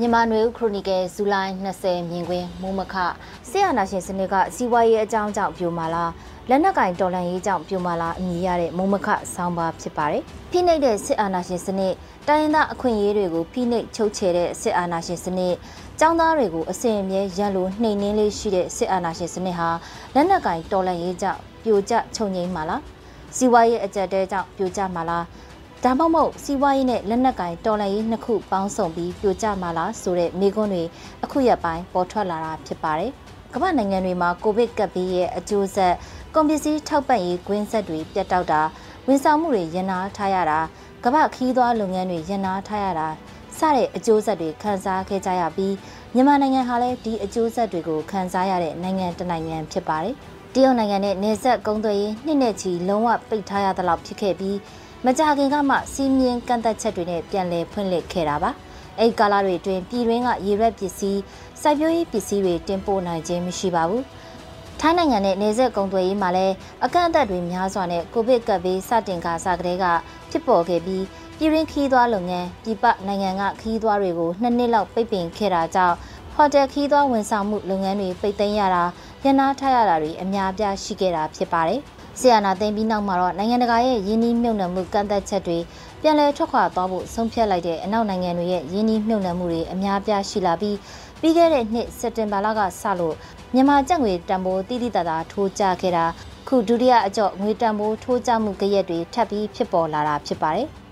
မြန်မာနွေဦးခရိုနီကယ်ဇူလိုင်20မြင်ကွင်းမူမခဆီယနာရှင်စနစ်ကစီးပွားရေးအကြောင်းကြောင့်ပြိုမာလာလက်နက်ကင်တော်လှန်ရေးကြောင့်ပြိုမာလာအမည်ရတဲ့မုံမခဆောင်းပါဖြစ်ပါတယ်။ဖိနှိပ်တဲ့စစ်အာဏာရှင်စနစ်တိုင်းရင်းသားအခွင့်အရေးတွေကိုဖိနှိပ်ချုပ်ချယ်တဲ့စစ်အာဏာရှင်စနစ်ចောင်းသားတွေကိုအစဉ်အမြဲရန်လိုနှိမ်နင်းလေးရှိတဲ့စစ်အာဏာရှင်စနစ်ဟာလက်နက်ကင်တော်လှန်ရေးကြောင့်ပြိုကျချုပ်ငိမ့်မှာလားစီးပွားရေးအကြက်တဲကြောင့်ပြိုကျမှာလား ဒါမှမဟုတ်စီးပွားရေးနဲ့လက်နက်ကင်တော်လှန်ရေးနှစ်ခုပေါင်းစုံပြီးပြိုကျမှာလားဆိုတဲ့မိကွန်းတွေအခုရက်ပိုင်းပေါ်ထွက်လာတာဖြစ်ပါတယ်။ကမ္ဘာနိုင်ငံတွေမှာကိုဗစ်ကပ်ပြီးရဲ့အကျိုးဆက်ကုန်ပစ္စည်းထောက်ပံ့ရေးကွင်းဆက်တွေပြတ်တောက်တာဝန်ဆောင်မှုတွေရန်နာထားရတာကမ္ဘာခီးသွွားလုပ်ငန်းတွေရန်နာထားရတာစတဲ့အကျိုးဆက်တွေခံစားခဲ့ကြရပြီးမြန်မာနိုင်ငံဟာလည်းဒီအကျိုးဆက်တွေကိုခံစားရတဲ့နိုင်ငံတစ်နိုင်ငံဖြစ်ပါတယ်။တရုတ်နိုင်ငံနဲ့နေဆက်ကုန်းသွယ်ရေးနှစ်နဲ့ချီလုံးဝပိတ်ထားရသလောက်ဖြစ်ခဲ့ပြီး မကြခင်ကမှစီးမြင်ကန့်သက်ချက်တွေနဲ့ပြန်လည်ဖွင့်လှစ်ခဲ့တာပါအဲ့ကာလတွေအတွင်းပြည်တွင်းကရေရွက်ပစ္စည်းစိုက်ပျိုးရေးပစ္စည်းတွေတင်ပို့နိုင်ခြင်းမရှိပါဘူးထိုင်းနိုင်ငံနဲ့နေဆက်ကုံသွယ်ရေးမှာလည်းအကန့်အသတ်တွေများစွာနဲ့ကိုဗစ်ကပ်ဘေးစတင်ကာစကတည်းကဖြစ်ပေါ်ခဲ့ပြီးပြည်ရင်းခီးသွွားလုပ်ငန်းပြည်ပနိုင်ငံကခီးသွွားတွေကိုနှစ်နှစ်လောက်ပိတ်ပင်ခဲ့တာကြောင့်ဟိုတယ်ခီးသွွားဝန်ဆောင်မှုလုပ်ငန်းတွေပိတ်သိမ်းရတာ ရန်နာထားရတာတွေအများအပြားရှိခဲ့တာဖြစ်ပါတယ်။ဆီယနာသိမ်းပြီးနောက်မှာတော့နိုင်ငံတကာရဲ့ယင်းနှီးမြှုပ်နှံမှုကန့်သက်ချက်တွေပြန်လည်ထွက်ခွာသွားဖို့ဆုံးဖြတ်လိုက်တဲ့အနောက်နိုင်ငံတွေရဲ့ယင်းနှီးမြှုပ်နှံမှုတွေအများပြားရှိလာပြီးပြီးခဲ့တဲ့နှစ်စက်တင်ဘာလကစလို့မြန်မာကျပ်ငွေတန်ဖိုးတိတိတသာထိုးကျခဲ့တာခုဒုတိယအကြော့ငွေတန်ဖိုးထိုးကျမှုကြရက်တွေထပ်ပြီးဖြစ်ပေါ်လာတာဖြစ်ပါတယ်။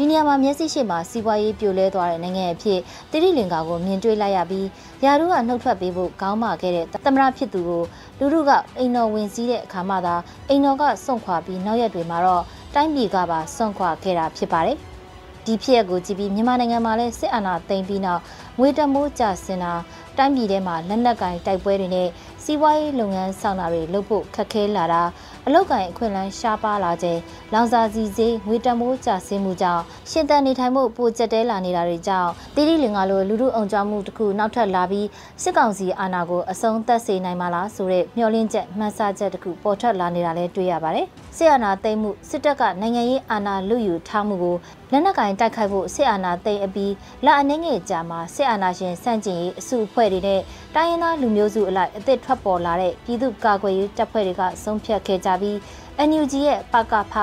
ဒီနေရာမှာမျက်စိရှိမှစီးပွားရေးပြိုလဲသွားတဲ့နိုင်ငံအဖြစ်တိရိလင်္ကာကိုမြင်တွေ့လိုက်ရပြီးယာရုကနှုတ်ထွက်ပေးဖို့ခေါင်းမာခဲ့တဲ့သမရဖြစ်သူကိုလူလူကအိမ်တော်ဝင်စည်းတဲ့အခါမှသာအိမ်တော်ကစွန့်ခွာပြီးနောက်ရက်တွေမှာတော့တိုင်းပြည်ကပါစွန့်ခွာခဲ့တာဖြစ်ပါတယ်ဒီဖြစ်ရပ်ကိုကြည့်ပြီးမြန်မာနိုင်ငံမှာလည်းစစ်အာဏာသိမ်းပြီးနောက်ငွေတမိုးကျဆင်းတာတိုင်းပြည်ထဲမှာလက်နက်ကင်တိုက်ပွဲတွေနဲ့စီးပွားရေးလုပ်ငန်းဆောင်တာတွေလုပ်ဖို့ခက်ခဲလာတာ အလောက်ကင်အခွင့်အလမ်းရှားပါလာခြင်းလောင်စာစီစေးငွေတမိုးကျဆင်းမှုကြောင့်ရှင်သန်နေထိုင်မှုပိုကျက်တဲလာနေတာတွေကြောင့်တိတိလင်္ကာလိုလူမှုအောင်ကြမှုတစ်ခုနောက်ထပ်လာပြီးစစ်ကောင်စီအာဏာကိုအဆုံးသတ်စေနိုင်မှာလားဆိုတဲ့မျှော်လင့်ချက်မှန်းဆချက်တစ်ခုပေါ်ထွက်လာနေတာလည်းတွေ့ရပါတယ်စစ်အာဏာသိမ်းမှုစစ်တပ်ကနိုင်ငံရေးအာဏာလုယူထားမှုကိုလက်နက်ကင်တိုက်ခိုက်ဖို့စစ်အာဏာသိမ်းအပြီးလက်အနှင်းငယ်ကြာမှာစစ်အာဏာရှင်စန့်ကျင်ရေးအစုအဖွဲ့တွေနဲ့တိုင်းရင်းသားလူမျိုးစုအလိုက်အသစ်ထွက်ပေါ်လာတဲ့ပြည်သူ့ကာကွယ်ရေးတပ်ဖွဲ့တွေကဆုံးဖြတ်ခဲ့ကြပြီး NUG ရဲ့ပကဖ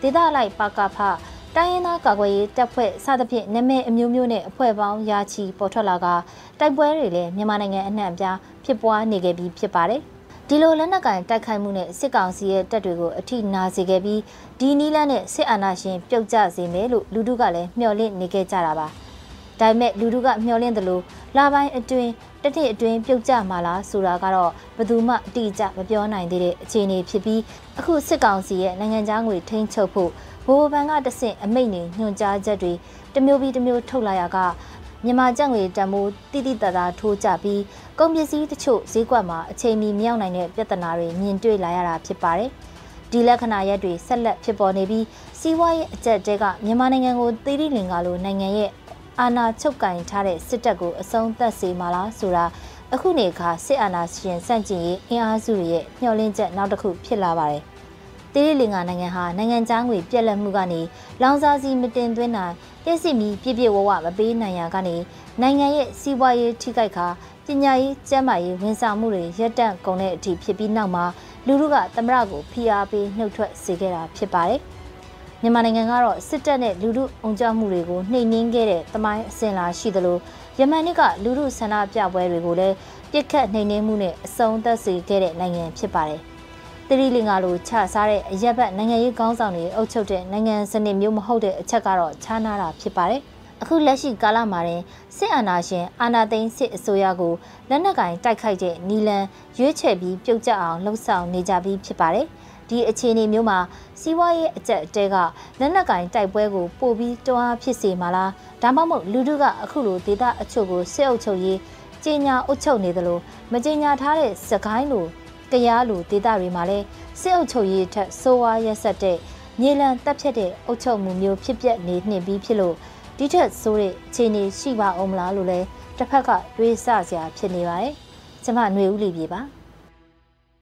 ဒေသလိုက်ပကဖတိုင်းရင်းသားကာကွယ်ရေးတပ်ဖွဲ့စသဖြင့်နာမည်အမျိုးမျိုးနဲ့အဖွဲ့ပေါင်းရာချီပေါ်ထွက်လာကတိုက်ပွဲတွေလည်းမြန်မာနိုင်ငံအနှံ့အပြားဖြစ်ပွားနေခဲ့ပြီးဖြစ်ပါတယ်ဒီလိုလက်နက်ကင်တိုက်ခိုက်မှုနဲ့စစ်ကောင်စီရဲ့တပ်တွေကိုအထိနာစေခဲ့ပြီးဒီနီးလန်းနဲ့စစ်အာဏာရှင်ပြုတ်ကျစေမယ်လို့လူထုကလည်းမျှော်လင့်နေခဲ့ကြတာပါ ဒါပေမဲ့လူထုကမျှော်လင့်သလိုလာပိုင်းအတွင်းတတိအတွင်းပြုတ်ကျမှာလားဆိုတာကတော့ဘယ်သူမှအတိအကျမပြောနိုင်သေးတဲ့အခြေအနေဖြစ်ပြီးအခုစစ်ကောင်စီရဲ့နိုင်ငံသားငွေထိန်းချုပ်ဖို့ဘိုးဘန်ကတဆင့်အမိတ်နေညွှန်ကြားချက်တွေတမျိုးပြီးတမျိုးထုတ်လာရကမြန်မာကျပ်ငွေတန်မိုးတိတိတသာထိုးကျပြီးကုန်ပစ္စည်းတချို့ဈေးကွက်မှာအချိန်မီမြောက်နိုင်တဲ့ပြဿနာတွေမြင်တွေ့လာရတာဖြစ်ပါတယ်။ဒီလက္ခဏာရက်တွေဆက်လက်ဖြစ်ပေါ်နေပြီးစီးပွားရေးအကျက်တဲကမြန်မာနိုင်ငံကိုသီရိလင်္ကာလိုနိုင်ငံရဲ့ အာဏာချုပ်ကင်ထားတဲ့စစ်တပ်ကိုအဆုံးသတ်စေမှာလားဆိုတာအခုနေခါစစ်အာဏာရှင်စန့်ကျင်ရေးအင်အားစုတွေရဲ့မျှော်လင့်ချက်နောက်တစ်ခုဖြစ်လာပါတယ်။တေးလင်္ကာနိုင်ငံဟာနိုင်ငံခြားငွေပြက်လက်မှုကနေလောင်စာစီမတင်သွင်းနိုင်ပြည့်စုံပြီးပြည့်ပြည့်ဝဝမပေးနိုင်ရကနေနိုင်ငံရဲ့စီးပွားရေးထိခိုက်ခါပညာရေးကျန်းမာရေးဝန်ဆောင်မှုတွေရပ်တန့်ကုန်တဲ့အထိဖြစ်ပြီးနောက်မှာလူလူကသမရကိုဖိအားပေးနှုတ်ထွက်စေခဲ့တာဖြစ်ပါတယ်။ မြန်မာနိုင်ငံကတော့စစ်တပ်နဲ့လူထုအုံကြမှုတွေကိုနှိမ်နင်းခဲ့တဲ့တမိုင်းအစဉ်လာရှိသလိုယမန်နှစ်ကလူထုဆန္ဒပြပွဲတွေကိုလည်းပြစ်ခတ်နှိမ်နင်းမှုနဲ့အဆုံးသတ်စေခဲ့တဲ့နိုင်ငံဖြစ်ပါတယ်။တိရိလင်္ကာလိုချစားတဲ့အရက်ဘတ်နိုင်ငံရေးခေါင်းဆောင်တွေအုပ်ချုပ်တဲ့နိုင်ငံစနစ်မျိုးမဟုတ်တဲ့အချက်ကတော့ခြားနာတာဖြစ်ပါတယ်။အခုလက်ရှိကာလမှာတင်စစ်အာဏာရှင်အာဏာသိမ်းစစ်အစိုးရကိုလက်နက်ကင်တိုက်ခိုက်တဲ့နီလန်ရွေးချယ်ပြီးပြုတ်ကျအောင်လှုံ့ဆော်နေကြပြီးဖြစ်ပါတယ်။ ဒီအခြေအနေမျိုးမှာစီးပွားရေးအကျက်အတဲကလက်နက်ကင်တိုက်ပွဲကိုပို့ပြီးတွန်းအားဖြစ်စေမှာလားဒါမှမဟုတ်လူထုကအခုလိုဒေတာအချို့ကိုစစ်အုပ်ချုပ်ရေးကြီးညာအုပ်ချုပ်နေသလိုမကြီးညာထားတဲ့စကိုင်းလိုတရားလိုဒေတာတွေမှာလည်းစစ်အုပ်ချုပ်ရေးထက်ဆိုးဝါးရက်ဆက်တဲ့မြေလံတက်ဖြတ်တဲ့အုပ်ချုပ်မှုမျိုးဖြစ်ပျက်နေနှင့်ပြီးဖြစ်လို့ဒီထက်ဆိုးတဲ့အခြေအနေရှိပါအောင်မလားလို့လဲတစ်ဖက်ကတွေးဆစရာဖြစ်နေပါတယ်။ကျမຫນွေဦးလီပြေပါ။